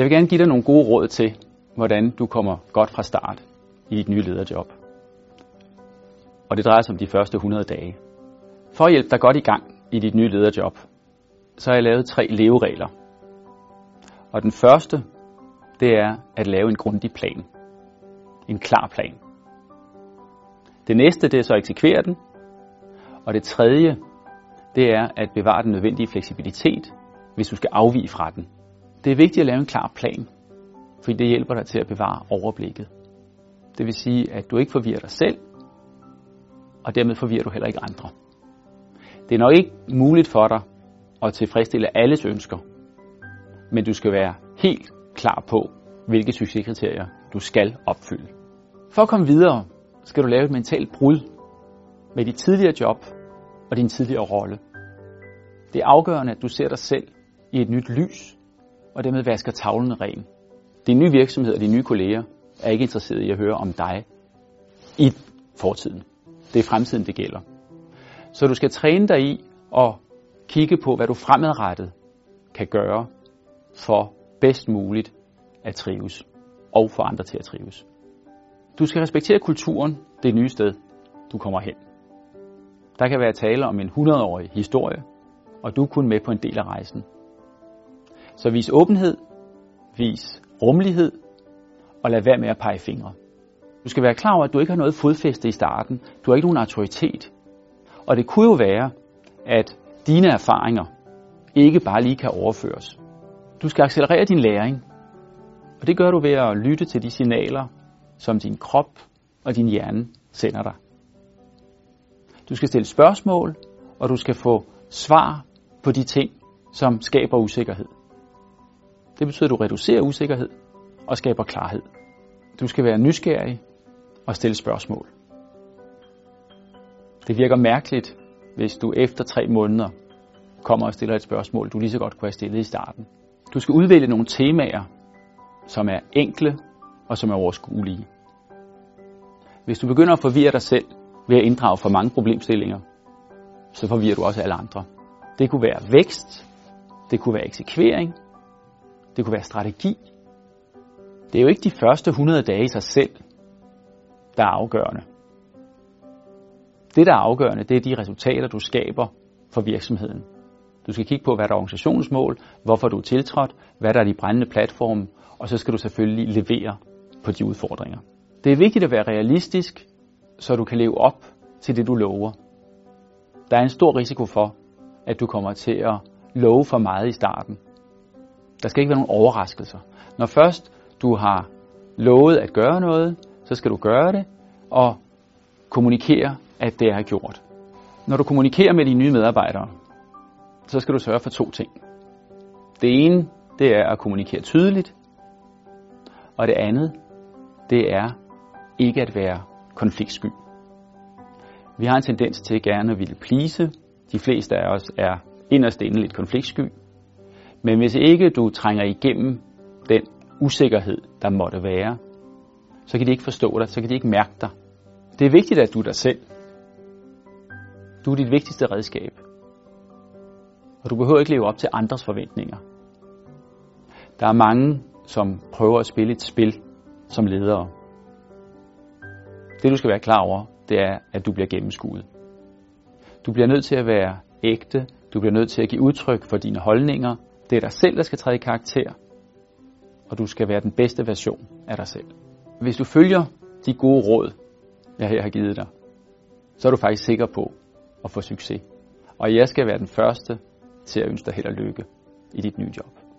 Jeg vil gerne give dig nogle gode råd til, hvordan du kommer godt fra start i dit nye lederjob. Og det drejer sig om de første 100 dage. For at hjælpe dig godt i gang i dit nye lederjob, så har jeg lavet tre leveregler. Og den første, det er at lave en grundig plan. En klar plan. Det næste, det er så at eksekvere den. Og det tredje, det er at bevare den nødvendige fleksibilitet, hvis du skal afvige fra den. Det er vigtigt at lave en klar plan, fordi det hjælper dig til at bevare overblikket. Det vil sige, at du ikke forvirrer dig selv, og dermed forvirrer du heller ikke andre. Det er nok ikke muligt for dig at tilfredsstille alles ønsker, men du skal være helt klar på, hvilke succeskriterier du skal opfylde. For at komme videre, skal du lave et mentalt brud med dit tidligere job og din tidligere rolle. Det er afgørende, at du ser dig selv i et nyt lys, og dermed vasker tavlen ren. Din nye virksomhed og dine nye kolleger er ikke interesseret i at høre om dig i fortiden. Det er fremtiden, det gælder. Så du skal træne dig i at kigge på, hvad du fremadrettet kan gøre for bedst muligt at trives og få andre til at trives. Du skal respektere kulturen, det nye sted, du kommer hen. Der kan være tale om en 100-årig historie, og du er kun med på en del af rejsen. Så vis åbenhed, vis rummelighed, og lad være med at pege fingre. Du skal være klar over, at du ikke har noget fodfæste i starten. Du har ikke nogen autoritet. Og det kunne jo være, at dine erfaringer ikke bare lige kan overføres. Du skal accelerere din læring. Og det gør du ved at lytte til de signaler, som din krop og din hjerne sender dig. Du skal stille spørgsmål, og du skal få svar på de ting, som skaber usikkerhed. Det betyder, at du reducerer usikkerhed og skaber klarhed. Du skal være nysgerrig og stille spørgsmål. Det virker mærkeligt, hvis du efter tre måneder kommer og stiller et spørgsmål, du lige så godt kunne have stillet i starten. Du skal udvælge nogle temaer, som er enkle og som er overskuelige. Hvis du begynder at forvirre dig selv ved at inddrage for mange problemstillinger, så forvirrer du også alle andre. Det kunne være vækst, det kunne være eksekvering, det kunne være strategi. Det er jo ikke de første 100 dage i sig selv, der er afgørende. Det, der er afgørende, det er de resultater, du skaber for virksomheden. Du skal kigge på, hvad der er organisationens mål, hvorfor du er tiltrådt, hvad der er de brændende platforme, og så skal du selvfølgelig levere på de udfordringer. Det er vigtigt at være realistisk, så du kan leve op til det, du lover. Der er en stor risiko for, at du kommer til at love for meget i starten. Der skal ikke være nogen overraskelser. Når først du har lovet at gøre noget, så skal du gøre det og kommunikere, at det er gjort. Når du kommunikerer med dine nye medarbejdere, så skal du sørge for to ting. Det ene, det er at kommunikere tydeligt, og det andet, det er ikke at være konfliktsky. Vi har en tendens til gerne at ville plise. De fleste af os er inderst inde lidt konfliktsky. Men hvis ikke du trænger igennem den usikkerhed, der måtte være, så kan de ikke forstå dig, så kan de ikke mærke dig. Det er vigtigt, at du er dig selv. Du er dit vigtigste redskab. Og du behøver ikke leve op til andres forventninger. Der er mange, som prøver at spille et spil som ledere. Det du skal være klar over, det er, at du bliver gennemskuet. Du bliver nødt til at være ægte. Du bliver nødt til at give udtryk for dine holdninger. Det er dig selv, der skal træde i karakter. Og du skal være den bedste version af dig selv. Hvis du følger de gode råd, jeg her har givet dig, så er du faktisk sikker på at få succes. Og jeg skal være den første til at ønske dig held og lykke i dit nye job.